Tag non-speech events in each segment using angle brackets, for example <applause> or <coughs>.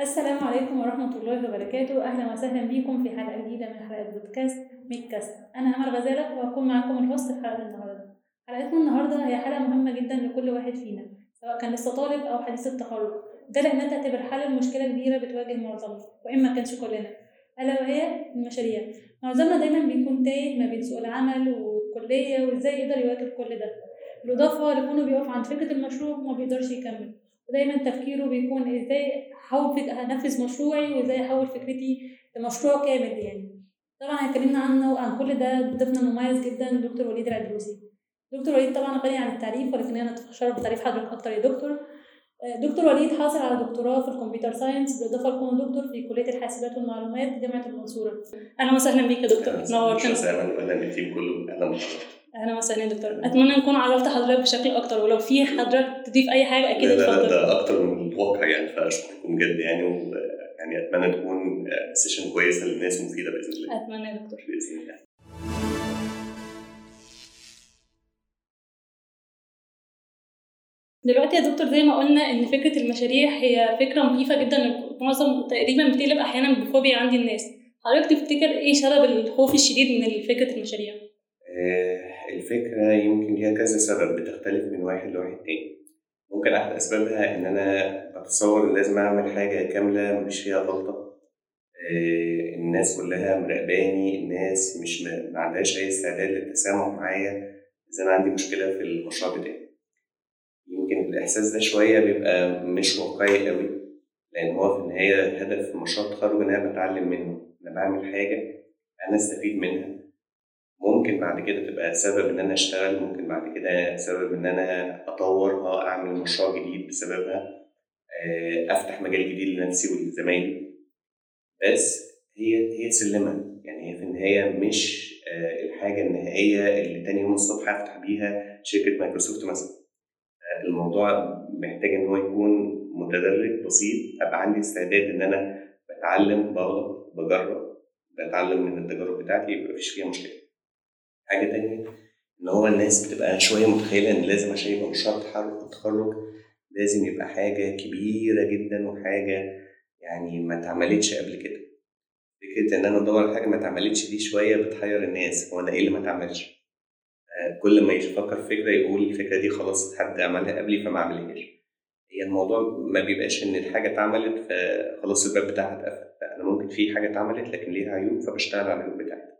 السلام عليكم ورحمة الله وبركاته. أهلا وسهلا بكم في حلقة جديدة من حلقات بودكاست ميدكاست أنا أمل غزالة وهكون معاكم الهوست في حلقة النهاردة. حلقتنا النهاردة هي حلقة مهمة جدا لكل واحد فينا سواء كان لسه طالب أو حديث التخرج. ده لأنها تعتبر حل لمشكلة كبيرة بتواجه معظمنا وإن ما كانش كلنا. ألا وهي المشاريع. معظمنا دايما بيكون تايه ما بين سوق العمل والكلية وإزاي يقدر يواكب كل ده؟ بالإضافة لكونه بيقف عند فكرة المشروع وما بيقدرش يكمل. ودايما تفكيره بيكون إزاي احول فك... أنفذ مشروعي وإزاي أحول فكرتي لمشروع كامل يعني. طبعا اتكلمنا عنه وعن كل ده ضيفنا المميز جدا دكتور وليد العدروسي دكتور وليد طبعا غني عن التعريف ولكن أنا اتشرف بتعريف حضرتك أكتر يا دكتور. دكتور وليد حاصل على دكتوراه في ال computer science بالإضافة لكونه دكتور في كلية الحاسبات والمعلومات جامعة المنصورة. أهلا وسهلا بيك يا دكتور. نورتنا. أهلا أهلا بال team كله. أهلا بحضرتك أهلا وسهلا يا دكتور. أتمنى نكون عرفت حضرتك بشكل أكتر ولو في حضرتك تضيف أي حاجة أكيد لا لا, لا ده أكتر من الواقع يعني فأشكركم جدا يعني ويعني أتمنى تكون سيشن كويسة للناس مفيده بإذن الله. أتمنى يا دكتور. بإذن الله. دلوقتي يا دكتور زي ما قلنا إن فكرة المشاريع هي فكرة مخيفة جدا معظم تقريبا بتقلب أحيانا بفوبيا عند الناس. حضرتك تفتكر إيه سبب الخوف الشديد من فكرة المشاريع؟ الفكرة يمكن ليها كذا سبب بتختلف من واحد لواحد تاني. ممكن أحد أسبابها إن أنا بتصور لازم أعمل حاجة كاملة مش فيها غلطة. الناس كلها مراقباني الناس مش ما عندهاش أي استعداد للتسامح معايا إذا أنا عندي مشكلة في المشروع بتاعي. يمكن الإحساس ده شوية بيبقى مش واقعي قوي لأن هو في النهاية هدف مشروع التخرج إن أنا بتعلم منه أنا بعمل حاجة أنا أستفيد منها. ممكن بعد كده تبقى سبب إن أنا أشتغل ممكن بعد كده سبب إن أنا اطورها أعمل مشروع جديد بسببها أفتح مجال جديد لنفسي ولزمايلي. بس هي هي سلمه يعني هي في النهاية مش الحاجة النهائية اللي تاني يوم الصبح افتح بيها شركة مايكروسوفت مثلا. الموضوع محتاج إن هو يكون متدرج بسيط. أبقى عندي استعداد إن أنا بتعلم بغلط بجرب بتعلم من التجارب بتاعتي يبقى مفيش فيها مشكلة. حاجة تانية إن هو الناس بتبقى شوية متخيلة إن لازم عشان يبقى مشروع تخرج التخرج لازم يبقى حاجة كبيرة جدا وحاجة يعني ما اتعملتش قبل كده. فكرة إن أنا أدور على حاجة ما اتعملتش دي شوية بتحير الناس هو أنا إيه اللي ما اتعملش؟ كل ما يفكر في فكرة يقول الفكرة دي خلاص حد عملها قبلي فما اعملهاش هي الموضوع ما بيبقاش إن الحاجة اتعملت فخلاص الباب بتاعها اتقفل لا أنا ممكن في حاجة اتعملت لكن ليها عيوب فبشتغل على العيوب بتاعتها.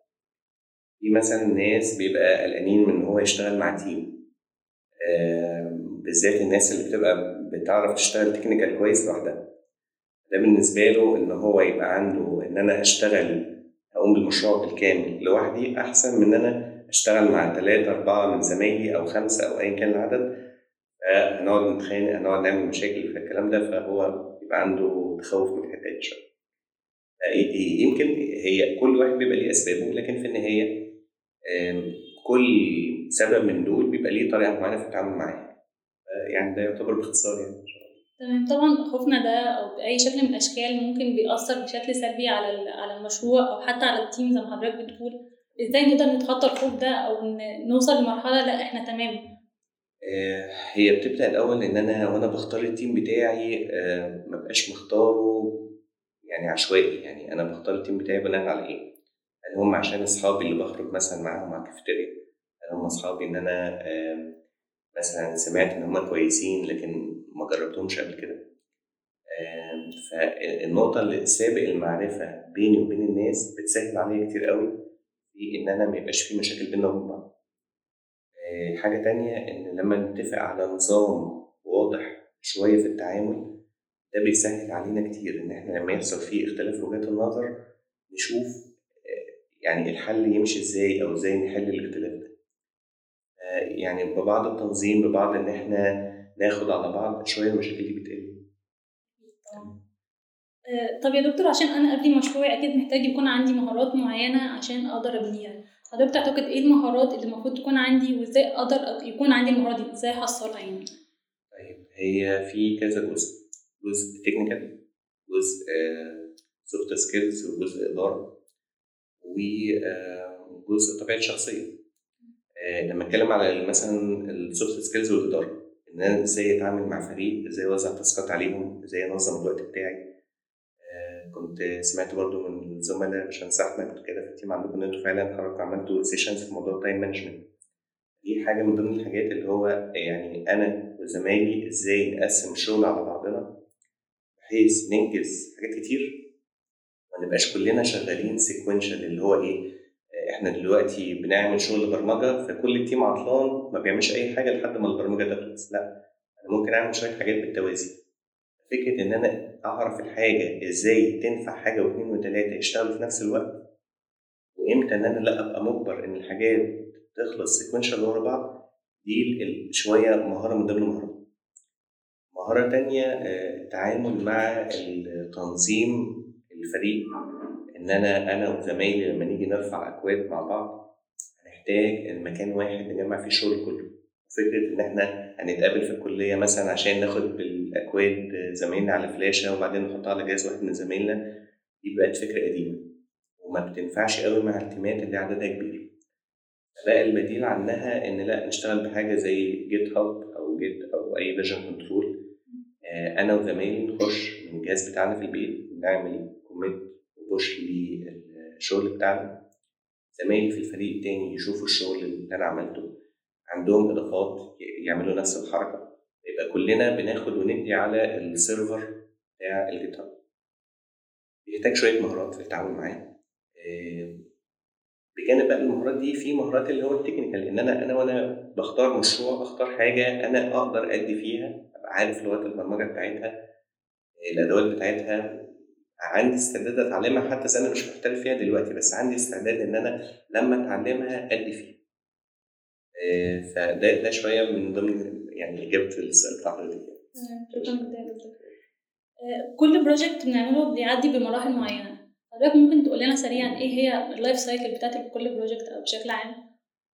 في مثلا ناس بيبقى قلقانين من إن هو يشتغل مع تيم بالذات الناس اللي بتبقى بتعرف تشتغل تكنيكال كويس لوحدها. ده بالنسبة له إن هو يبقى عنده إن أنا أشتغل اقوم بالمشروع بالكامل لوحدي أحسن من إن أنا أشتغل مع ثلاثة أربعة من زمايلي أو خمسة أو أيا كان العدد. هنقعد نتخانق هنقعد نعمل مشاكل في الكلام ده فهو يبقى عنده تخوف من الحتة دي يمكن هي كل واحد بيبقى ليه أسبابه لكن في النهاية كل سبب من دول بيبقى ليه طريقة معينة في التعامل معاه يعني ده يعتبر باختصار يعني. تمام. طبعا خوفنا ده أو بأي شكل من الأشكال ممكن بيأثر بشكل سلبي على على المشروع أو حتى على ال team زي ما حضرتك بتقول. إزاي نقدر نتخطى الخوف ده أو نوصل لمرحلة لأ إحنا تمام؟ هي بتبدأ الأول إن أنا وأنا بختار ال team بتاعي ما بقاش مختاره يعني عشوائي. يعني أنا بختار ال team بتاعي بناء على إيه؟ هل هم عشان أصحابي اللي بخرج مثلا معاهم على الكافيتيريا هل هم أصحابي إن أنا مثلا سمعت إن هم كويسين لكن ما جربتهمش قبل كده. فالنقطة اللي سابق المعرفة بيني وبين الناس بتسهل عليا كتير قوي في إن أنا ما يبقاش في مشاكل بيننا وبين بعض. حاجة تانية إن لما نتفق على نظام واضح شوية في التعامل ده بيسهل علينا كتير إن إحنا لما يحصل فيه اختلاف وجهات النظر نشوف يعني الحل يمشي إزاي أو إزاي نحل الاختلاف ده. يعني ببعض التنظيم ببعض إن إحنا ناخد على بعض شوية المشاكل دي بتقل. طب يا دكتور عشان أنا ابني مشروعي أكيد محتاج يكون عندي مهارات معينة عشان أقدر أبنيها. حضرتك تعتقد إيه المهارات اللي المفروض تكون عندي وإزاي أقدر يكون عندي المهارات دي؟ إزاي أحصلها يعني؟ طيب هي في كذا جزء. جزء technical جزء soft skills وجزء إدارة. وجزء طبيعة شخصيه لما أتكلم على مثلا ال soft skills والإدارة إن أنا إزاي أتعامل مع فريق إزاي أوزع task ات عليهم إزاي أنظم الوقت بتاعي. كنت سمعت برضو من الزملاء باشمهندس احمد كده في ال team عندكم إن أنتوا فعلا حضرتك عملتوا sessions في موضوع ال time management دي حاجة من ضمن الحاجات اللي هو يعني أنا وزمايلي إزاي نقسم الشغل على بعضنا بحيث ننجز حاجات كتير ما نبقاش كلنا شغالين سيكونشال اللي هو إيه؟ إحنا دلوقتي بنعمل شغل برمجة فكل التيم عطلان ما بيعملش أي حاجة لحد ما البرمجة تخلص. لا أنا ممكن أعمل شوية حاجات بالتوازي. فكرة إن أنا أعرف الحاجة إزاي تنفع حاجة واثنين وثلاثه يشتغلوا في نفس الوقت وإمتى إن أنا لا أبقى مجبر إن الحاجات تخلص سيكونشال ورا بعض دي شوية مهارة من ضمن المهارات مهارة تانية التعامل مع التنظيم الفريق إن أنا أنا وزمايلي لما نيجي نرفع أكواد مع بعض هنحتاج المكان واحد نجمع فيه الشغل كله. فكرة إن إحنا هنتقابل في الكلية مثلا عشان ناخد بالأكواد زمايلنا على فلاشه وبعدين نحطها على جهاز واحد من زمايلنا دي بقت فكرة قديمة. وما بتنفعش قوي مع ال team ات اللي عددها كبير. بقى البديل عنها إن لأ نشتغل بحاجة زي GitHub أو Git أو أي version control. أنا وزمايلي نخش من الجهاز بتاعنا في البيت نعمل commit و push للشغل بتاعنا. زمايلي في الفريق التاني يشوفوا الشغل اللي أنا عملته. عندهم إضافات يعملوا نفس الحركة. يبقى كلنا بناخد وندي على ال server بتاع ال GitHub بيحتاج شوية مهارات في التعامل معاه بجانب بقى المهارات دي في مهارات اللي هو ال technical إن أنا أنا وأنا بختار مشروع بختار حاجة أنا أقدر أدي فيها أبقى عارف لغات البرمجة بتاعتها الأدوات بتاعتها عندي استعداد أتعلمها حتى إذا أنا مش محترف فيها دلوقتي بس عندي استعداد إن أنا لما أتعلمها أدي فيها. فده ده شوية من ضمن يعني إجابة السؤال بتاع حضرتك. شكرا جدا كل project بنعمله بيعدي بمراحل معينة. حضرتك ممكن تقول لنا سريعا إيه هي ال life cycle بتاعت كل project أو بشكل عام؟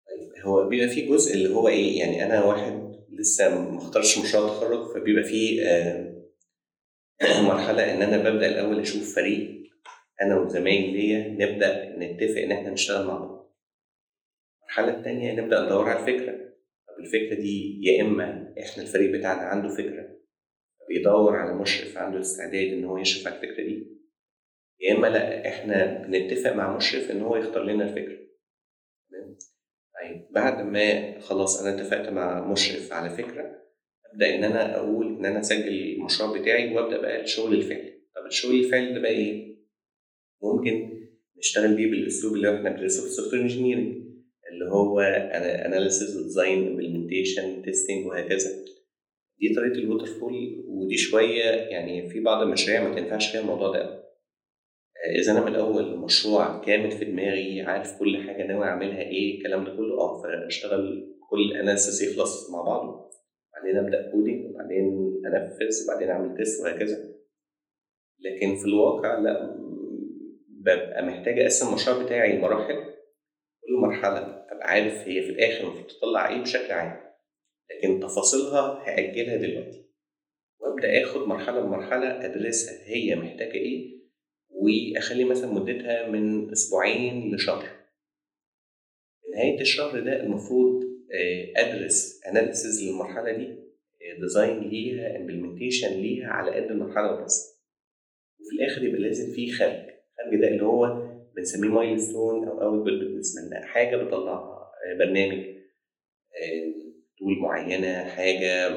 طيب هو بيبقى فيه جزء اللي هو إيه يعني أنا واحد لسه ما اختارش مشروع تخرج فبيبقى فيه <coughs> مرحلة إن أنا ببدأ الأول أشوف فريق. أنا وزمايلي ليا نبدأ نتفق إن إحنا نشتغل مع بعض. المرحلة الثانية نبدأ ندور على الفكرة. طب الفكرة دي يا إما إحنا الفريق بتاعنا عنده فكرة بيدور على مشرف عنده استعداد إن هو يشرف على الفكرة دي يا إما لأ إحنا بنتفق مع مشرف إن هو يختار لنا الفكرة. تمام؟ طيب بعد ما خلاص أنا اتفقت مع مشرف على فكرة أبدأ إن أنا أقول إن أنا أسجل المشروع بتاعي وأبدأ بقى الشغل الفعلي. طب الشغل الفعلي ده بقى إيه؟ ممكن نشتغل بيه بالأسلوب اللي إحنا بندرسه في السوفت وير اللي هو analysis و design implementation testing وهكذا. دي طريقة ال waterfall ودي شوية يعني في بعض المشاريع ما تنفعش فيها الموضوع ده إذا أنا من الأول مشروع كامل في دماغي عارف كل حاجة ناوي أعملها إيه الكلام ده كله آه فأشتغل كل analysis يخلص مع بعضه. بعدين أبدأ coding وبعدين انفذ وبعدين أعمل test وهكذا. لكن في الواقع لا ببقى محتاج أقسم المشروع بتاعي لمراحل كل مرحلة. أبقى عارف هي في الآخر المفروض تطلع إيه بشكل عام. لكن تفاصيلها هأجلها دلوقتي. وأبدأ آخد مرحلة بمرحلة أدرسها هي محتاجة إيه وأخلي مثلا مدتها من أسبوعين لشهر. نهاية الشهر ده المفروض ادرس analysis للمرحلة دي design ليها implementation ليها على قد المرحلة وبس وفي الآخر يبقى لازم في خرج الخرج ده اللي هو بنسميه milestone أو output بالنسبة لنا حاجة بطلعها برنامج tool معينة حاجة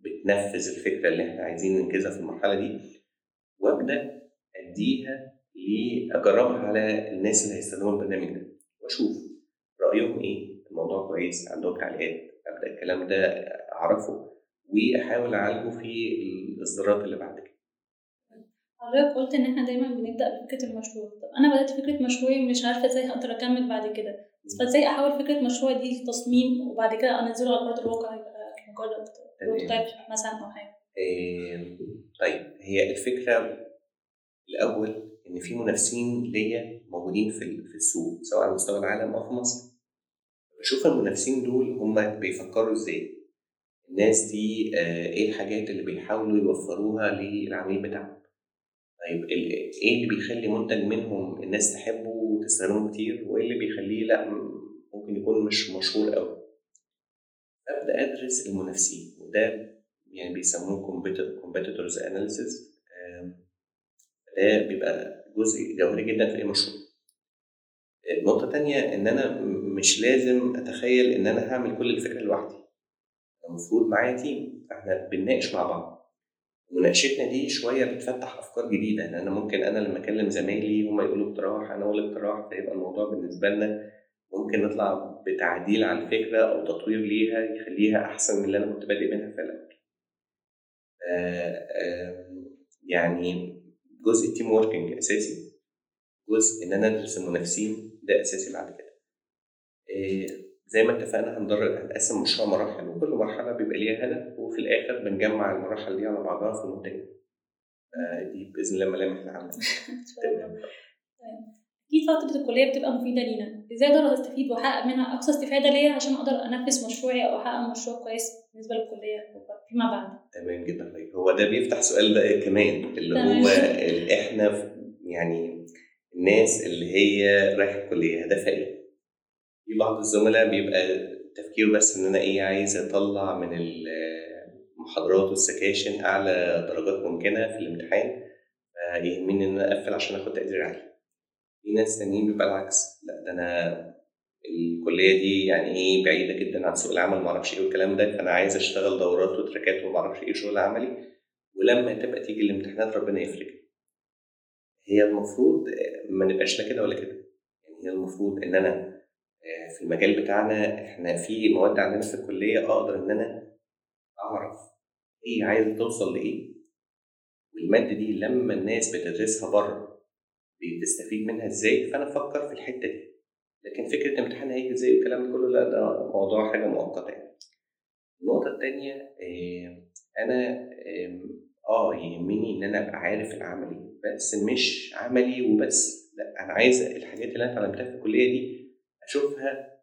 بتنفذ الفكرة اللي إحنا عايزين ننجزها في المرحلة دي. وأبدأ أديها لأجربها على الناس اللي هيستخدموا البرنامج ده. وأشوف رأيهم إيه. الموضوع كويس عندهم تعليقات أبدأ الكلام ده أعرفه وأحاول أعالجه في الإصدارات اللي بعد كده. حضرتك قلت إن إحنا دايما بنبدأ بفكرة المشروع. طب أنا بدأت فكرة مشروعي ومش عارفة إزاي هقدر أكمل بعد كده. فإزاي أحول فكرة مشروعي دي لتصميم وبعد كده أنزله على أرض الواقع يبقى مجرد بروتوتايب مثلا أو حاجة؟ إيه طيب هي الفكرة الأول إن في منافسين ليا موجودين في في السوق سواء على مستوى العالم أو في مصر. بشوف المنافسين دول هم بيفكروا إزاي؟ الناس دي آه إيه الحاجات اللي بيحاولوا يوفروها للعميل بتاعهم؟ طيب إيه اللي بيخلي منتج منهم الناس تحبه وتستخدمه كتير وإيه اللي بيخليه لأ ممكن يكون مش مشهور قوي ابدا ادرس المنافسين وده يعني بيسموه competitors analysis ده بيبقى جزء جوهري جدا في أي مشروع. النقطة التانية إن أنا مش لازم أتخيل إن أنا هعمل كل الفكرة لوحدي. المفروض معايا تيم فإحنا بنناقش مع بعض. مناقشتنا دي شوية بتفتح أفكار جديدة إن أنا ممكن أنا لما أكلم زمايلي هم يقولوا اقتراح أنا أقول اقتراح فيبقى الموضوع بالنسبة لنا ممكن نطلع بتعديل على الفكرة أو تطوير ليها يخليها أحسن من اللي أنا كنت بادئ منها في الأول. يعني جزء ال team working أساسي جزء إن أنا أدرس المنافسين ده أساسي بعد كده. زي ما اتفقنا هندرج هنقسم مشروع مراحل وكل مرحلة بيبقى ليها هدف وفي الآخر بنجمع المراحل دي على بعضها في منتج. دي بإذن الله ملامح العمل. <laughs> <laughs> أكيد فترة الكلية بتبقى مفيدة لينا، إزاي أقدر أستفيد وأحقق منها أقصى استفادة ليا عشان أقدر أنفذ مشروعي أو أحقق مشروع كويس بالنسبة للكلية فيما بعد؟ تمام جدا طيب هو ده بيفتح سؤال كمان اللي هو إحنا يعني الناس اللي هي رايحة الكلية هدفها إيه؟ في بعض الزملاء بيبقى تفكيره بس إن أنا إيه عايز أطلع من المحاضرات والسكاشن أعلى درجات ممكنة في الامتحان فيهمني إن أنا أقفل عشان آخد تقدير عالي. في ناس تانيين بيبقى العكس لأ ده أنا الكلية دي يعني إيه بعيدة جدا عن سوق العمل ما أعرفش إيه والكلام ده فأنا عايز أشتغل دورات وتراكات وما أعرفش إيه شغل عملي. ولما تبقى تيجي الامتحانات ربنا يفرج هي المفروض ما نبقاش لا كده ولا كده. يعني هي المفروض إن أنا في المجال بتاعنا إحنا في مواد عندنا في الكلية أقدر إن أنا أعرف إيه عايز توصل لإيه. والمادة دي لما الناس بتدرسها بره بتستفيد منها إزاي فأنا أفكر في الحتة دي. لكن فكرة الامتحان هيجي إزاي والكلام ده كله لا ده موضوع حاجة مؤقتة يعني. النقطة الثانية أنا آه يهمني إن أنا أبقى عارف العملي بس مش عملي وبس لا أنا عايز الحاجات اللي أنا اتعلمتها في الكلية دي أشوفها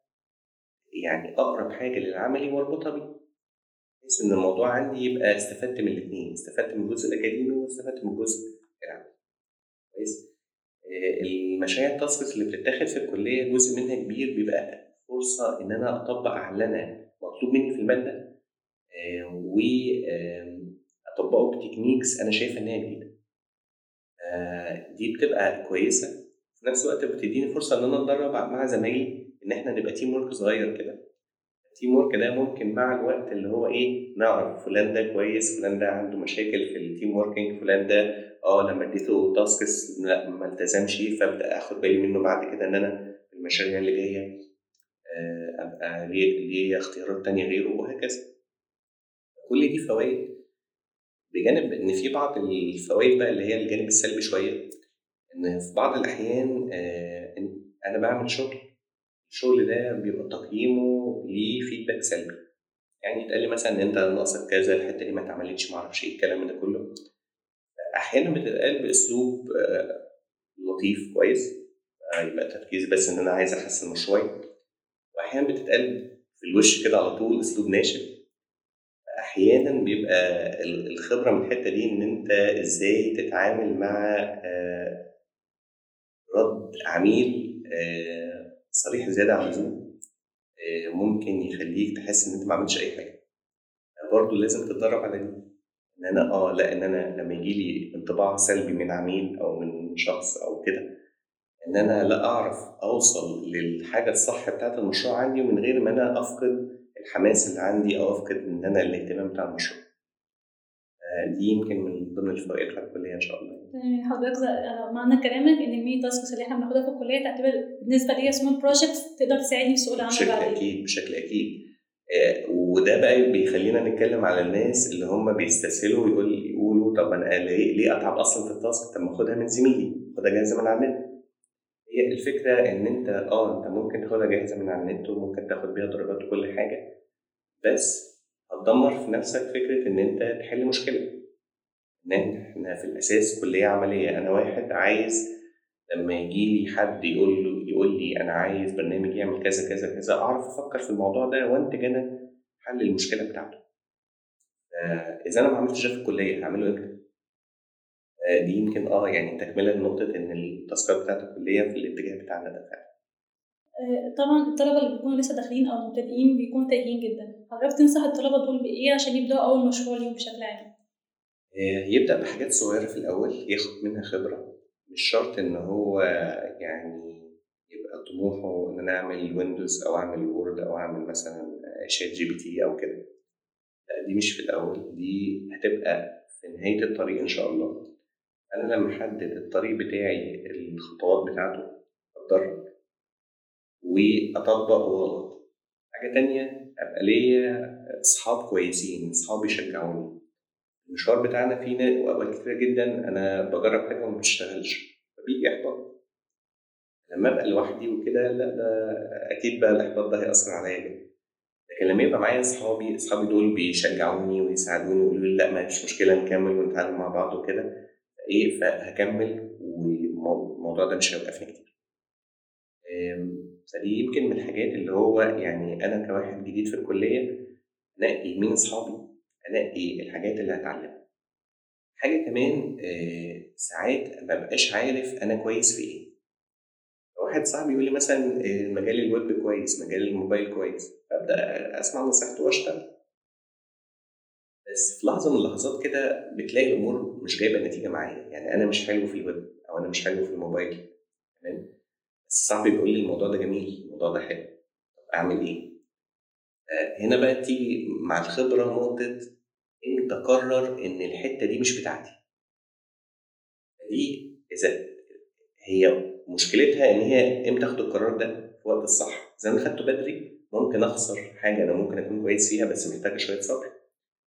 يعني أقرب حاجة للعملي وأربطها بيه بحيث إن الموضوع عندي يبقى استفدت من الاثنين استفدت من الجزء الأكاديمي واستفدت من الجزء العملي. كويس؟ المشاريع التاسكس اللي بتتاخد في الكلية جزء منها كبير بيبقى فرصة إن أنا أطبق على اللي أنا مطلوب مني في المادة واطبقه ب techniques أنا شايف إن هي جديدة. دي بتبقى كويسة. في نفس الوقت بتديني فرصة إن أنا أتدرب مع زمايلي إن إحنا نبقى team work صغير كده. ال team work ده ممكن مع الوقت اللي هو إيه نعرف فلان ده كويس فلان ده عنده مشاكل في ال team working فلان ده آه لما اديته tasks لا ما التزمش فأبدأ أخد بالي منه بعد كده إن أنا المشاريع اللي جاية أبقى ليه اختيارات تانية غيره وهكذا. كل دي فوائد بجانب إن في بعض الفوائد بقى اللي هي الجانب السلبي شوية. إن في بعض الأحيان أنا بعمل شغل الشغل ده بيبقى تقييمه ليه فيدباك سلبي. يعني يتقال لي مثلا إن أنت ناقصك كذا الحتة دي ما اتعملتش ما أعرفش إيه الكلام ده كله. أحيانا بتتقال بأسلوب لطيف كويس يبقى تركيزي بس إن أنا عايز احسن مشروعي واحيانا بتتقال في الوش كده على طول أسلوب ناشف. أحيانا بيبقى الخبرة من الحتة دي إن أنت إزاي تتعامل مع عميل صريح زيادة عن اللزوم ممكن يخليك تحس إن أنت ما عملتش أي حاجة. برضه لازم تتدرب على دي. إن أنا آه لأ إن أنا لما يجي لي انطباع سلبي من عميل أو من شخص أو كده إن أنا لأ أعرف أوصل للحاجة الصح بتاعت المشروع عندي ومن غير ما أنا أفقد الحماس اللي عندي أو أفقد إن أنا الاهتمام بتاع المشروع. دي يمكن من ضمن الفوائد بتاعت الكلية إن شاء الله. حضرتك معنى كلامك إن ال mini tasks اللي إحنا بناخدها في الكلية تعتبر بالنسبة لي small projects تقدر تساعدني في سوق العمل بشكل أكيد بشكل أكيد. وده بقى بيخلينا نتكلم على الناس اللي هم بيستسهلوا ويقول يقولوا طب أنا ليه ليه أتعب أصلا في ال task؟ طب ما أخدها من زميلي خدها جاهزة من على النت. هي الفكرة إن انت آه أنت ممكن تاخدها جاهزة من على النت وممكن تاخد بيها درجات وكل حاجة. بس هتدمر في نفسك فكرة إن أنت تحل مشكلة. إن إحنا في الأساس كلية عملية. أنا واحد عايز لما يجي لي حد يقول له يقول لي أنا عايز برنامج يعمل كذا كذا كذا أعرف أفكر في الموضوع ده وانتج أنا حل المشكلة بتاعته. إذا أنا ما عملتش ده في الكلية هعمله إمتى؟ دي يمكن آه يعني تكملة لنقطة إن التاسكات بتاعت الكلية في الاتجاه بتاعنا ده فعلا. طبعا الطلبة اللي بيكونوا لسه داخلين أو مبتدئين بيكونوا تايهين جدا. حضرتك تنصح الطلبة دول بإيه عشان يبدأوا أول مشروع ليهم بشكل عام؟ آآ يبدأ بحاجات صغيرة في الأول، ياخد منها خبرة، مش شرط إن هو يعني يبقى طموحه إن أنا أعمل Windows أو أعمل Word أو أعمل مثلًا ChatGPT أو كده، لأ دي مش في الأول، دي هتبقى في نهاية الطريق إن شاء الله. أنا لمّا أحدد الطريق بتاعي الخطوات بتاعته، أتدرج وأطبّق وأغلط. حاجة تانية أبقى ليّا أصحاب كويسين، أصحاب يشجعوني. المشوار بتاعنا فيه نا أوقات كتيرة جدًا أنا باجرّب حاجة وما بتشتغلش، فبييجي إحباط. لمّا أبقى لوحدي وكده لأ ده أكيد بقى الإحباط ده هيأثّر عليّا جدًا. لكن لمّا يبقى معايا أصحابي، أصحابي دول بيشجعوني ويساعدوني ويقولوا لي لأ ما فيش مشكلة نكمّل ونتعلم مع بعض وكده، إيه فهاكمّل والمو الموضوع ده مش هيوقّفني كتير. فدي يمكن من الحاجات اللي هو يعني أنا كواحد جديد في الكلية، أنقّي مين أصحابي، أنقّي الحاجات اللي هاتعلمها. حاجة كمان آآ ساعات ما ابقاش عارف أنا كويس في إيه. واحد صاحبي يقول لي مثلًا آآ مجال الويب كويس، مجال الموبايل كويس، فابدأ أسمع نصيحته وأشتغل. بس في لحظة من اللحظات كده بتلاقي الأمور مش جايبة نتيجة معايا، يعني أنا مش حلو في الويب أو أنا مش حلو في الموبايل تمام، صاحبي بيقول لي الموضوع ده جميل، الموضوع ده حلو، طب أعمل إيه؟ آآ هنا بقى تيجي مع الخبرة نقطة إمتى أقرر إن الحتة دي مش بتاعتي. دي إذا هي مشكلتها إن هي إمتى آخد القرار ده في الوقت الصح، إذا أنا خدته بدري ممكن أخسر حاجة أنا ممكن أكون كويس فيها بس محتاجة شوية صبر،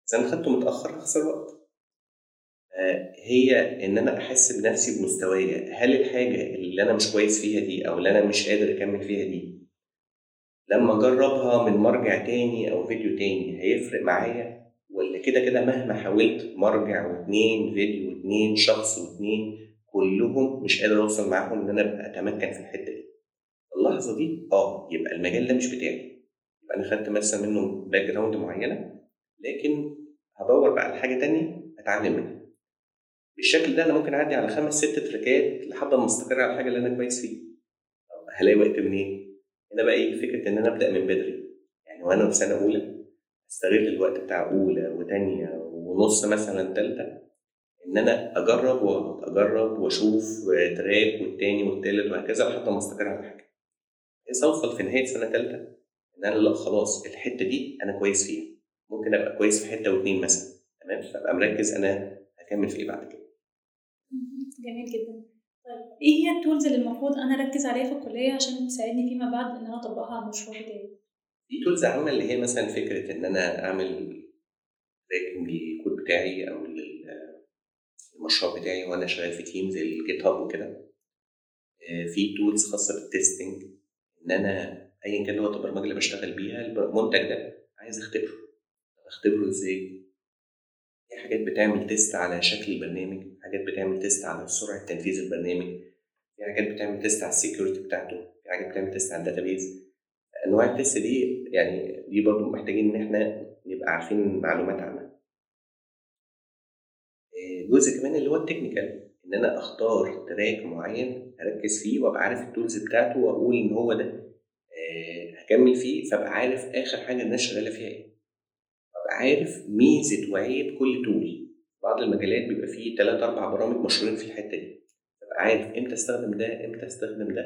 إذا أنا خدته متأخر هاخسر وقت. هي إن أنا أحس بنفسي بمستوايا، هل الحاجة اللي أنا مش كويس فيها دي أو اللي أنا مش قادر أكمّل فيها دي، لمّا أجرّبها من مرجع تاني أو فيديو تاني هيفرق معايا والّا كده، كده مهما حاولت مرجع و2 فيديو و2 شخص و2 كلّهم مش قادر أوصل معاهم إن أنا أبقى أتمكّن في الحتة دي. اللحظة دي آه، يبقى المجال ده مش بتاعي، يبقى أنا خدت مثلًا منّه background معيّنة، لكن هادوّر بقى على حاجة تانية أتعلّم منها. بالشكل ده أنا ممكن أعدّي على 5، 6 تراكات لحد أمّا أستقر على الحاجة اللي أنا كويس فيها. طب هالاقي وقت منين؟ هنا بقى ييجي فكرة إن أنا أبدأ من بدري، يعني وأنا في سنة أولى أستغل الوقت بتاع أولى وتانية ونُص مثلًا تالتة، إن أنا أجرّب وأغلط، أجرّب وأشوف تراك والتاني والتالت وهكذا لحد أمّا أستقر على حاجة. بحيث أوصل في نهاية سنة تالتة إن أنا لأ خلاص الحتة دي أنا كويس فيها، ممكن أبقى كويس في حتة و2 مثلًا تمام، فأبقى مركّز أنا هاكمّل في إيه بعد كده. <laughs> جميل جدًا. طيب إيه هي الtools اللي المفروض أنا أركّز عليها في الكلية عشان تساعدني فيما بعد إن أنا أطبّقها على المشروع بتاعي؟ في tools عامة اللي هي مثلًا فكرة إن أنا أعمل tracking للكود بتاعي لل المشروع بتاعي وأنا شغال في team زي الGitHub وكده. آآ في tools خاصة بالtesting إن أنا أيًا كان لغة البرمجة اللي باشتغل بيها المنتج ده عايز أختبره، طب أختبره إزاي؟ في حاجات بتعمل test على شكل البرنامج، حاجات بتعمل test على سرعة تنفيذ البرنامج، في حاجات بتعمل test على الsecurity بتاعته، في حاجات بتعمل test على الdatabase. أنواع الtest دي يعني دي برضه محتاجين إن إحنا نبقى عارفين معلومات عنها. آآ جزء كمان اللي هو الtechnical إن أنا أختار track معيّن أركّز فيه وأبقى عارف الtools بتاعته وأقول إن هو ده آآ هاكمّل فيه، فأبقى عارف آخر حاجة الناس شغالة فيها إيه. عارف ميزة وعيب كل tool. بعض المجالات بيبقى فيه 3، 4 برامج مشهورين في الحتة دي، فابقى عارف إمتى أستخدم ده، إمتى أستخدم ده،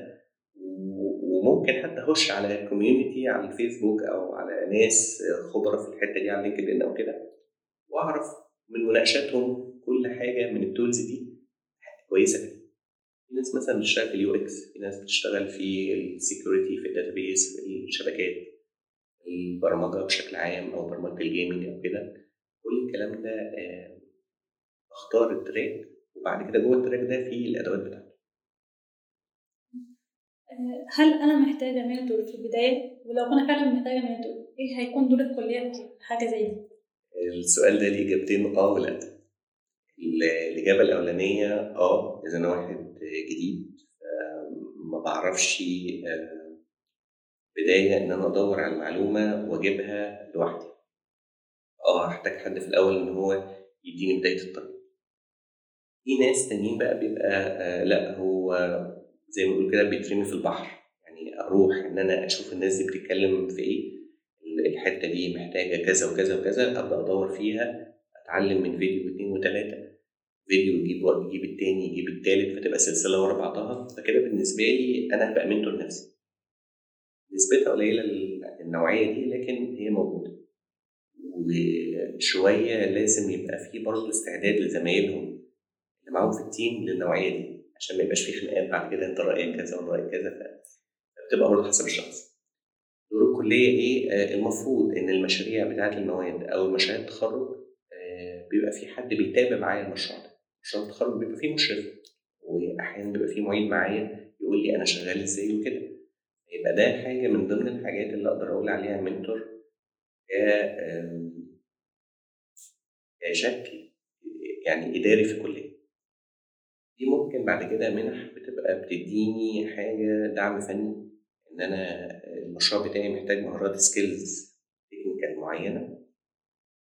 وممكن حتى أخش على community على الفيسبوك أو على ناس خبرا في الحتة دي على LinkedIn أو كده، وأعرف من مناقشاتهم كل حاجة من الtools دي كويسة فيه. في ناس مثلًا بتشتغل في الUX، في ناس بتشتغل في الsecurity في الdatabase في الشبكات، البرمجة بشكل عام أو برمجة الgaming أو كده، كل الكلام ده آآ باختار الtrack وبعد كده جوّه الtrack ده في الأدوات بتاعته. آآ هل أنا محتاجة mentor في البداية؟ ولو أنا فعلًا محتاجة mentor إيه هيكون دور الكلية في حاجة زي دي؟ السؤال ده ليه إجابتين آه ولأ. ال الإجابة الأولانية آه، إذا أنا واحد جديد فما باعرفش آآ بداية إن أنا أدوّر على المعلومة وأجيبها لوحدي. آه هاحتاج حد في الأول إن هو يدّيني بداية الطريق. في ناس تانيين بقى بيبقى آآ لأ هو زي ما بنقول كده بيترمي في البحر، يعني أروح إن أنا أشوف الناس دي بتتكلم في إيه، ال الحتة دي محتاجة كذا وكذا وكذا، أبدأ أدوّر فيها، أتعلم من فيديو واثنين وثلاثه فيديو يجيب يجيب التاني يجيب التالت فتبقى سلسلة ورا بعضها فكده بالنسبة لي أنا هبقى منتور نفسي نسبتها قليلة النوعية دي لكن هي موجودة. وشوية لازم يبقى في برضه استعداد لزمايلهم اللي معاهم في التيم للنوعية دي عشان ما يبقاش في خناقات بعد كده انت رأيك كذا وأنا رأيك كذا فبتبقى برضه حسب الشخص. دور الكلية إيه؟ آه المفروض إن المشاريع بتاعة المواد أو مشاريع التخرج آه بيبقى في حد بيتابع معايا المشروع ده. مشروع التخرج بيبقى فيه مشرف واحيانا بيبقى فيه معيد معايا يقول لي أنا شغال إزاي وكده. يبقى ده حاجة من ضمن الحاجات اللي أقدر أقول عليها mentor كشكل يعني إداري في الكلية. دي ممكن بعد كده منح بتبقى بتديني حاجة دعم فني إن أنا المشروع بتاعي محتاج مهارات skills technical معينة.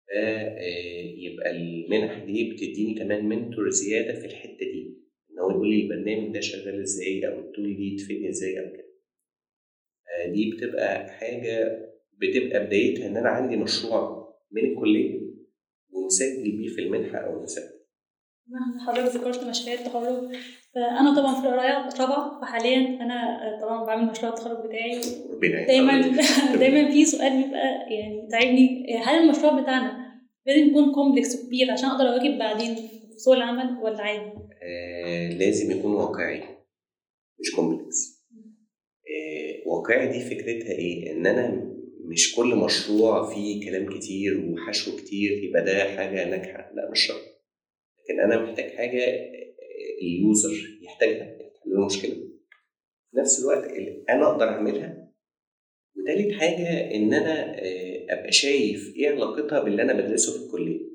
فيبقى المنح دي بتديني كمان mentor زيادة في الحتة دي. إن هو يقول لي البرنامج ده شغال إزاي أو التول دي تفيدني إزاي أو كده. دي بتبقى حاجة بتبقى بدايتها إن أنا عندي مشروع من الكلية ومسجل بيه في المنحة أو المسابقة. حضرتك ذكرت مشاريع التخرج فأنا طبعا في القرايه رابعه فحاليا أنا طبعا بعمل مشروع التخرج بتاعي. دايما دايما في سؤال بيبقى يعني تعبني هل المشروع بتاعنا لازم يكون complex وكبير عشان أقدر أواكب بعدين في سوق العمل ولا عادي؟ آه لازم يكون واقعي مش complex واقعي دي فكرتها إيه؟ ان أنا مش كل مشروع فيه كلام كتير وحشو كتير يبقى ده حاجة ناجحة. لا مش شرط. لكن أنا محتاج حاجة ال user يحتاجها تحل له مشكلة. في نفس الوقت أنا أقدر أعملها. وتالت حاجة إن أنا أبقى شايف إيه علاقتها باللي أنا بدرسه في الكلية.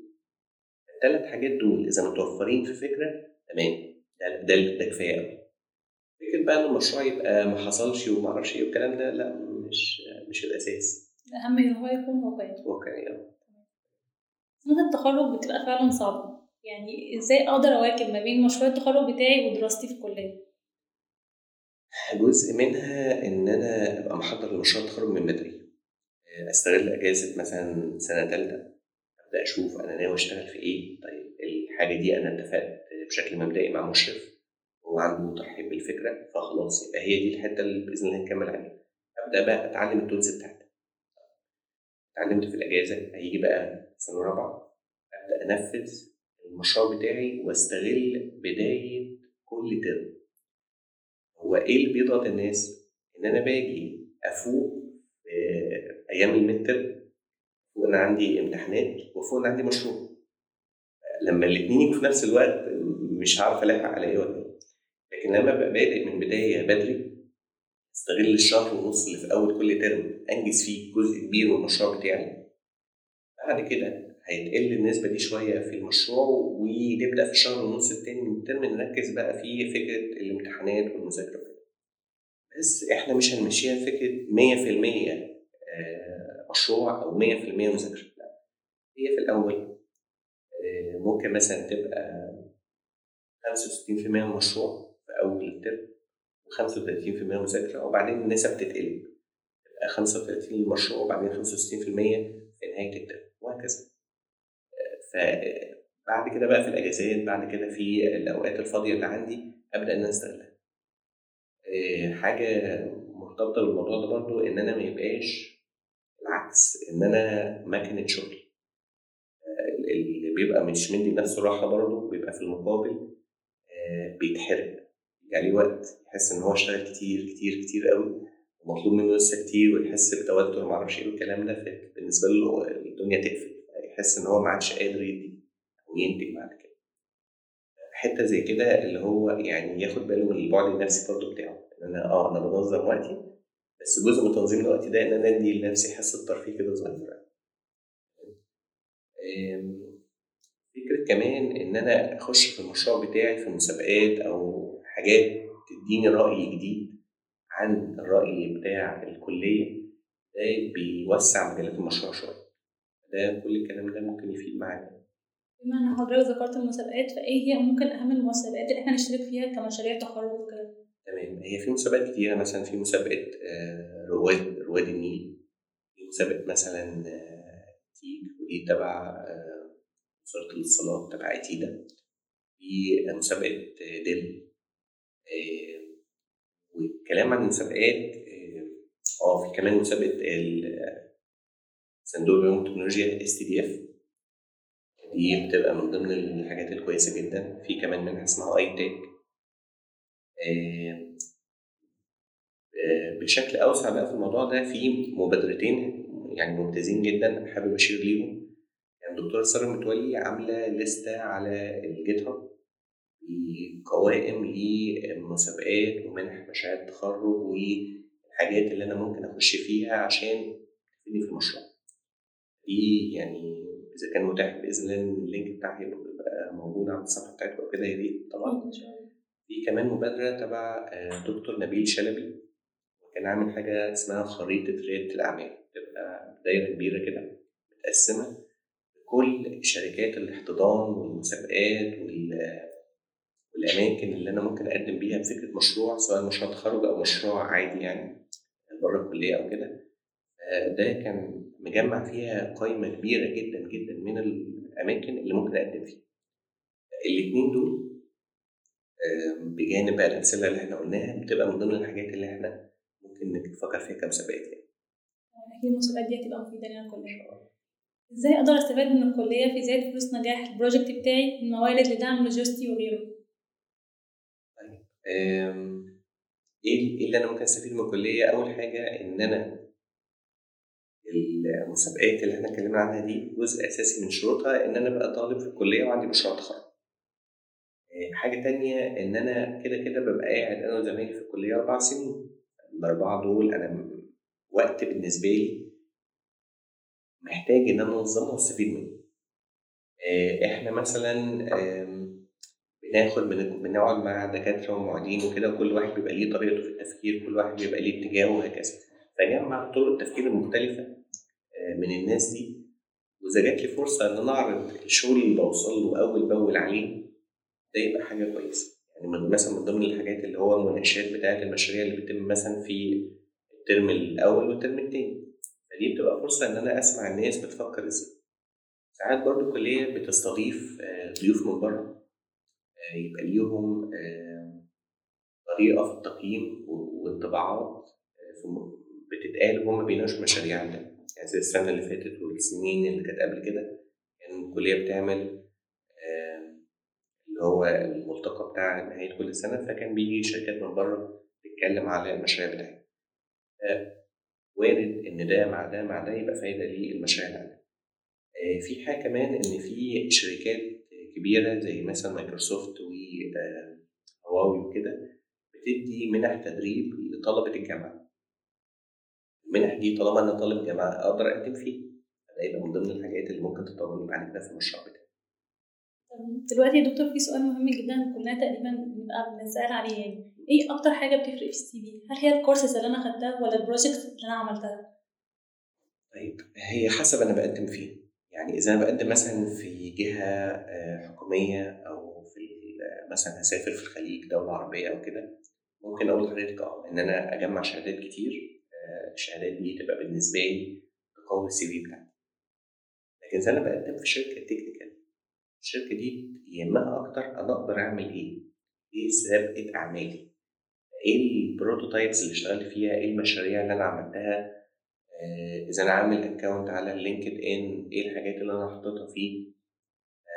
الثلاث حاجات دول إذا متوفرين في فكرة تمام. ده ده, ده كفاية قوي بقى ان المشروع يبقى ما حصلش وما أعرفش إيه والكلام ده لأ مش مش الأساس. الاهم إن هو يكون واقعي واقعي آه. سنة التخرج بتبقى فعلا صعبة. يعني إزاي أقدر أواكب ما بين مشروع التخرج بتاعي ودراستي في الكلية؟ جزء منها إن أنا أبقى محضر لمشروع التخرج من بدري. أستغل أجازة مثلا سنة ثالثه أبدأ أشوف أنا ناوي أشتغل في إيه طيب الحاجة دي أنا اتفقت بشكل مبدئي مع مشرف. هو عنده ترحيب بالفكرة فخلاص يبقى هي دي الحتة اللي بإذن الله نكمل عليها. أبدأ بقى أتعلم التولز بتاعتي. اتعلمت في الأجازة هيجي بقى سنة رابعة أبدأ أنفذ المشروع بتاعي وأستغل بداية كل term. هو إيه اللي بيضغط الناس؟ إن أنا باجي أفوق أيام ال midterm وأنا عندي امتحانات وفوق أنا عندي مشروع. لما الاثنين يجوا في نفس الوقت مش هعرف ألحق على إيه ولا لكن لما أبقى بادئ من بدايه بدري استغل الشهر ونص اللي في أول كل term أنجز فيه جزء كبير من المشروع بتاعي. بعد كده هيتقل النسبة دي شوية في المشروع ونبدأ في الشهر ونص التاني من ال term نركز بقى في فكرة الامتحانات والمذاكرة. بس إحنا مش هنمشيها فكرة 100% مشروع أو 100% مذاكرة. لا هي في الأول ممكن مثلا تبقى 65% من المشروع. في أول الترم و35% مذاكرة وبعدين النسب تتقلب تبقى 35 للمشروع وبعدين 65% في نهاية الترم وهكذا. فبعد كده بقى في الأجازات بعد كده في الأوقات الفاضية اللي عندي أبدأ إن أنا أستغلها. حاجة مرتبطة بالموضوع ده برضو إن أنا ما يبقاش العكس إن أنا مكنة شغل. اللي بيبقى مش مدي لنفسه راحة برضو بيبقى في المقابل بيتحرق. عليه وقت يحس إن هو اشتغل كتير كتير كتير قوي ومطلوب منه لسه كتير ويحس بتوتر معرفش إيه والكلام ده بالنسبة له الدنيا تقفل يحس إن هو ما عادش قادر يدي أو ينتج بعد كده. حتة زي كده اللي هو يعني ياخد باله من البعد النفسي برضه بتاعه إن أنا آه أنا بنظم وقتي بس جزء من تنظيم الوقت ده إن أنا أدي لنفسي حصه ترفيه كده صغيره فكرة كمان إن أنا أخش في المشروع بتاعي في مسابقات أو حاجات تديني رأي جديد عن الرأي بتاع الكلية ده بيوسع مجالات المشروع شوية. ده كل الكلام ده ممكن يفيد معانا. بما إن حضرتك ذكرت المسابقات فإيه هي ممكن أهم المسابقات اللي إحنا نشترك فيها كمشاريع تخرج وكده؟ تمام. هي في مسابقات كتيرة مثلا في مسابقة رواد رواد النيل. في مسابقة مثلا تيج ودي تبع وزارة الاتصالات تبع إتيدا. في مسابقة ديل. آه، والكلام عن المسابقات آه في كمان مسابقة صندوق العلوم والتكنولوجيا STDF دي بتبقى من ضمن الحاجات الكويسة جدا. في كمان منها اسمها ITAC بشكل أوسع بقى في الموضوع ده في مبادرتين يعني ممتازين جدا حابب أشير ليهم. يعني الدكتورة سارة متولي عاملة لستة على ال GitHub بقوائم لمسابقات ومنح مشاريع التخرج والحاجات اللي أنا ممكن أخش فيها عشان تفيدني في المشروع. دي يعني إذا كان متاح بإذن الله اللينك بتاعها يبقى موجود على الصفحة بتاعتكم كده يا ريت. طبعا. في كمان مبادرة تبع دكتور نبيل شلبي. كان عامل حاجة اسمها خريطة ريادة الأعمال. تبقى دايره كبيرة كده متقسمة كل شركات الاحتضان والمسابقات والأماكن اللي أنا ممكن أقدم بيها بفكرة مشروع سواء مشروع تخرج أو مشروع عادي يعني بره الكلية أو كده. ده كان مجمع فيها قائمه كبيرة جدا جدا من الأماكن اللي ممكن أقدم فيها. الاثنين دول بجانب بقى الأمثلة اللي إحنا قلناها بتبقى من ضمن الحاجات اللي إحنا ممكن نفكر فيها كمسابقات يعني. أكيد المسابقات دي هتبقى مفيدة لنا كلنا. إزاي أقدر أستفاد من الكلية في زيادة فلوس نجاح البروجكت بتاعي من موارد لدعم لوجستي وغيره؟ إيه اللي أنا ممكن أستفيد من الكلية؟ أول حاجة إن أنا المسابقات اللي إحنا اتكلمنا عنها دي جزء أساسي من شروطها إن أنا أبقى طالب في الكلية وعندي مشروع تخرج. حاجة تانية إن أنا كده كده ببقى قاعد أنا وزمايلي في الكلية أربع سنين. الأربعة دول أنا وقت بالنسبة لي محتاج إن أنا أنظمه وأستفيد منه. إحنا مثلا بناخد بنقعد مع دكاترة ومعيدين وكده وكل واحد بيبقى ليه طريقته في التفكير كل واحد بيبقى ليه اتجاهه وهكذا. فجمع طرق التفكير المختلفة من الناس دي. وإذا جات لي فرصة إن أنا أعرض الشغل اللي بوصل له أول بأول عليه ده يبقى حاجة كويسة. يعني من مثلا من ضمن الحاجات اللي هو المناقشات بتاعة المشاريع اللي بتتم مثلا في الترم الأول والترم التاني. فدي بتبقى فرصة إن أنا أسمع الناس بتفكر إزاي. ساعات برضو الكلية بتستضيف ضيوف من بره. يبقى ليهم طريقة في التقييم والطباعات بتتقال وهم بيناقشوا مشاريع عندنا. يعني زي السنة اللي فاتت والسنين اللي كانت قبل كده كان يعني الكلية بتعمل اللي هو الملتقى بتاع نهاية كل سنة فكان بيجي شركات من بره تتكلم على المشاريع بتاعتها. وارد إن ده مع ده مع ده يبقى فايدة للمشاريع عندنا في حاجة كمان إن في شركات كبيرة زي مثلا Microsoft و Huawei وكده بتدي منح تدريب لطلبة الجامعة. المنح دي طالما أنا طالب جامعة أقدر أقدم فيه ده يبقى من ضمن الحاجات اللي ممكن تطورني بعد كده في المشروع بتاعي. دلوقتي يا دكتور في سؤال مهم جدا كلنا تقريبا بنبقى بنسأل عليه يعني. إيه أكتر حاجة بتفرق في ال CV؟ هل هي الكورسز اللي أنا خدتها ولا ال project اللي أنا عملتها؟ طيب هي حسب أنا بقدم فين. يعني إذا أنا بقدم مثلا في جهة حكومية أو في مثلا هسافر في الخليج دولة عربية أو كده ممكن أقول لحضرتك آه إن أنا أجمع شهادات كتير الشهادات دي تبقى بالنسبة لي تقوي ال CV بتاعي لكن إذا أنا بقدم في شركة technical الشركة دي يهمها أكتر أنا أقدر أعمل إيه؟ إيه سابقة أعمالي؟ إيه ال prototypes اللي اشتغلت فيها؟ إيه المشاريع اللي أنا عملتها؟ آه إذا أنا عامل account على LinkedIn إيه الحاجات اللي أنا حاططها فيه؟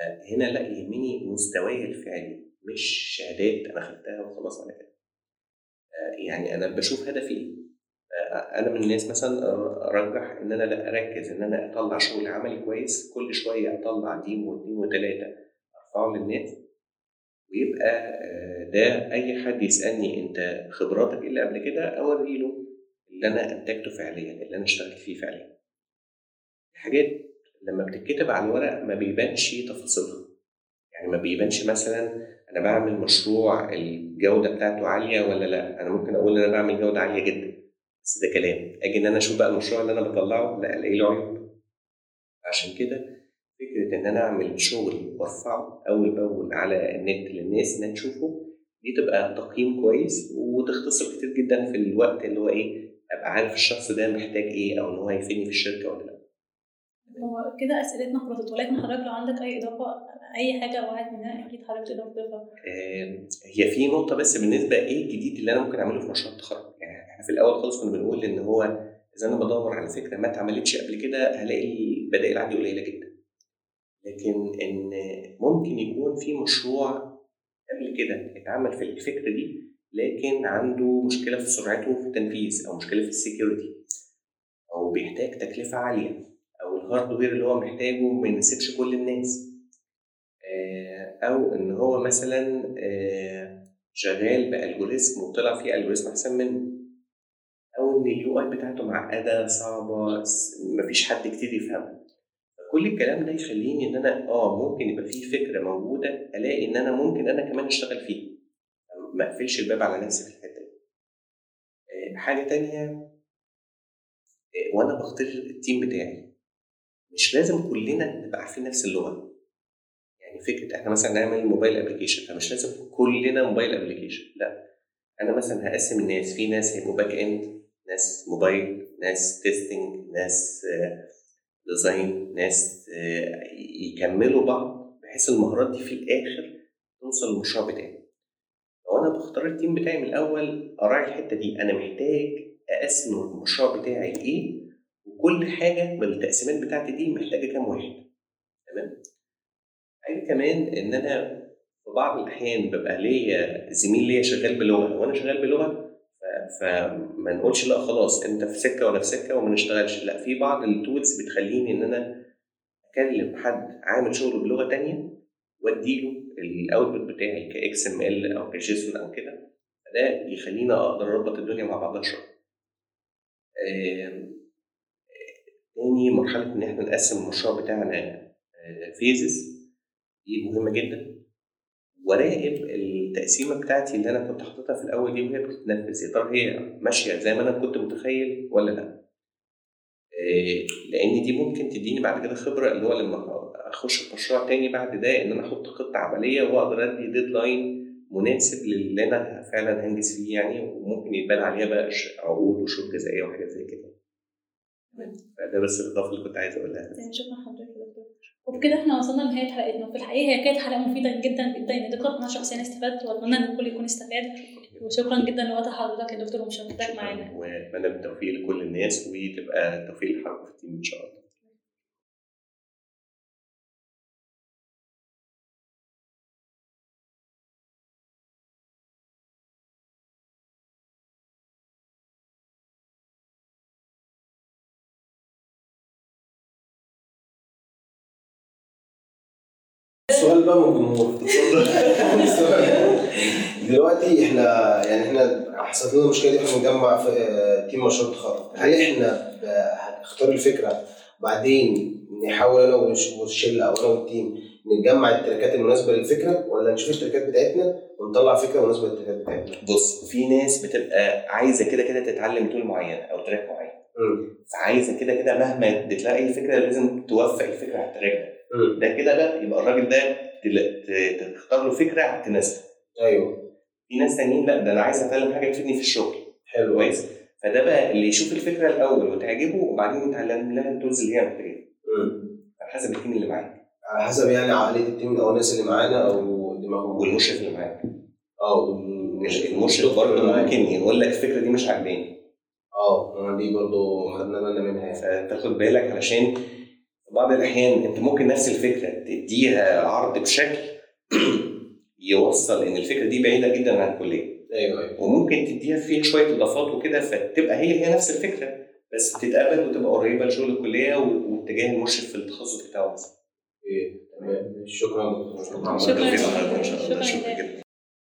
آه هنا لا يهمني مستواي الفعلي مش شهادات أنا خدتها وخلاص على كده. آه يعني أنا بشوف هدفي إيه. أنا من الناس مثلا أرجح إن أنا لا أركز إن أنا أطلع شغل عملي كويس كل شوية أطلع demo واثنين وثلاثه أرفعه للناس. ويبقى ده أي حد يسألني أنت خبراتك اللي قبل كده أوري له اللي أنا أنتجته فعليا اللي أنا اشتغلت فيه فعليا. حاجات لما بتتكتب على الورق ما بيبانش تفاصيلها. يعني ما بيبانش مثلا أنا بعمل مشروع الجودة بتاعته عالية ولا لأ. أنا ممكن أقول ان أنا بعمل جودة عالية جدا بس ده كلام. أجي إن أنا أشوف بقى المشروع اللي أنا بطلعه لأ الاقي له عيوب. عشان كده فكرة إن أنا أعمل شغل وأرفعه أول بأول على النت للناس إنها تشوفه دي تبقى تقييم كويس وتختصر كتير جدا في الوقت اللي هو إيه أبقى عارف الشخص ده محتاج إيه أو إن هو هيفيدني في الشركة ولا لأ هو كده أسئلتنا خلصت ولكن حضرتك لو عندك أي إضافة أي حاجة وعد منها أكيد حضرتك تقدر تضيفها هي في نقطة بس بالنسبة إيه الجديد اللي أنا ممكن أعمله في مشروع التخرج؟ يعني إحنا في الأول خالص كنا بنقول إن هو إذا أنا بدور على فكرة ما اتعملتش قبل كده هلاقي البدائل عندي قليلة جدا. لكن إن ممكن يكون في مشروع قبل كده اتعمل في الفكرة دي لكن عنده مشكلة في سرعته في التنفيذ أو مشكلة في ال security أو بيحتاج تكلفة عالية أو ال hardware اللي هو محتاجه ما يناسبش كل الناس. آه، أو إن هو مثلا آه، شغال ب algorithm وطلع فيه algorithm أحسن منه. أو إن ال UI بتاعته معقدة صعبة مفيش حد كتير يفهمها كل الكلام ده يخليني إن أنا آه ممكن يبقى في فكرة موجودة ألاقي إن أنا ممكن أنا كمان أشتغل فيها. ما اقفلش الباب على نفسي في الحتة دي. آه، حاجة تانية آه، وأنا بختار ال team بتاعي. مش لازم كلنا نبقى عارفين نفس اللغة. يعني فكرة إحنا مثلا نعمل mobile application فمش لازم كلنا mobile application لا. أنا مثلا هقسم الناس في ناس هيبقوا back end ناس موبايل ناس testing ناس design ناس آه، يكملوا بعض بحيث المهارات دي في الآخر توصل للمشروع بتاعي. بختار ال team بتاعي من الأول أراعي الحتة دي. أنا محتاج أقسم المشروع بتاعي لايه وكل حاجة من التقسيمات بتاعتي دي محتاجة كام واحد؟ تمام؟ حاجة كمان إن أنا في بعض الأحيان ببقى ليا زميل ليا شغال بلغة. وأنا شغال بلغة فما نقولش لا خلاص أنت في سكة وأنا في سكة وما نشتغلش. لا في بعض ال tools بتخليني إن أنا أكلم حد عامل شغل بلغة تانية وأديله ال output بتاعي ك XML أو ك JSON أو كده فده يخليني أقدر أربط الدنيا مع بعضها شوية تاني مرحلة إن إحنا نقسم المشروع بتاعنا phases دي مهمة جدا. وراقب التقسيمة بتاعتي اللي أنا كنت حاططها في الأول دي وهي بتتنفذ يا ترى هي ماشية زي ما أنا كنت متخيل ولا لأ؟ إيه، لأن دي ممكن تديني بعد كده خبرة اللي هو لما اخش في مشروع تاني بعد ده ان أنا أحط خطة عملية واقدر ادي deadline مناسب للي أنا فعلا هنجز فيه يعني وممكن يتبنى عليها بقى عقود وشروط جزائية وحاجات زي كده. فده بس الإضافة اللي كنت عايز أقولها. شكرا حضرتك يا دكتور. وبكده إحنا وصلنا لنهاية حلقتنا. وفي الحقيقة هي كانت حلقة مفيدة جدا جدا دكتور أنا شخصيا استفدت وأتمنى إن الكل يكون استفاد. وشكرا جدا لوقت حضرتك يا دكتور ومشاركتك معانا. وأتمنى بالتوفيق لكل الناس وتبقى توفيق لحضرتك في التيم إن شاء الله. السؤال بقى من الجمهور. <laughs> <laughs> دلوقتي إحنا يعني إحنا حصلت لنا المشكلة دي إحنا بنجمع في team مشروع التخرج هل إحنا هنختار الفكرة بعدين نحاول أنا والش- والشلة أو أنا وال team نجمع ال trackات المناسبة للفكرة ولا نشوف ال trackات بتاعتنا ونطلع فكرة مناسبة لل trackات بتاعتنا؟ بص في ناس بتبقى عايزة كده كده تتعلم tool معين أو track معين. فعايزة كده كده مهما تلاقي الفكرة لازم توفق الفكرة على ال track ده. ده كده بقى يبقى الراجل ده تختار له فكرة تناسبه أيوه في ناس تانيين لا ده أنا عايز أتعلم حاجة تفيدني في الشغل. حلو. كويس. فده بقى اللي يشوف الفكرة الأول وتعجبه وبعدين يتعلم لها ال tools اللي هي محتاجاها. على حسب ال team اللي معاك. على حسب يعني عقلية ال team أو الناس اللي معانا أو دماغهم. والمشرف اللي معاك. آه مش المشرف برضه ممكن يقول لك الفكرة دي مش عاجباني. أه دي برضو خدنا بالنا منها يعني. فتاخد بالك علشان بعض الأحيان أنت ممكن نفس الفكرة تديها عرض بشكل <clears throat> يوصل ان الفكرة دي بعيده جدا عن الكليه أيوه أيوه وممكن تديها فيها شوية اضافات وكده فتبقى هي هي نفس الفكرة بس تتقبل وتبقى قريبه لشغل الكليه واتجاه المشرف في التخصص بتاعه مثلا إيه، تمام شكرا شكراً. شكرا ان شاء الله شكراً شكرا جداً. جدا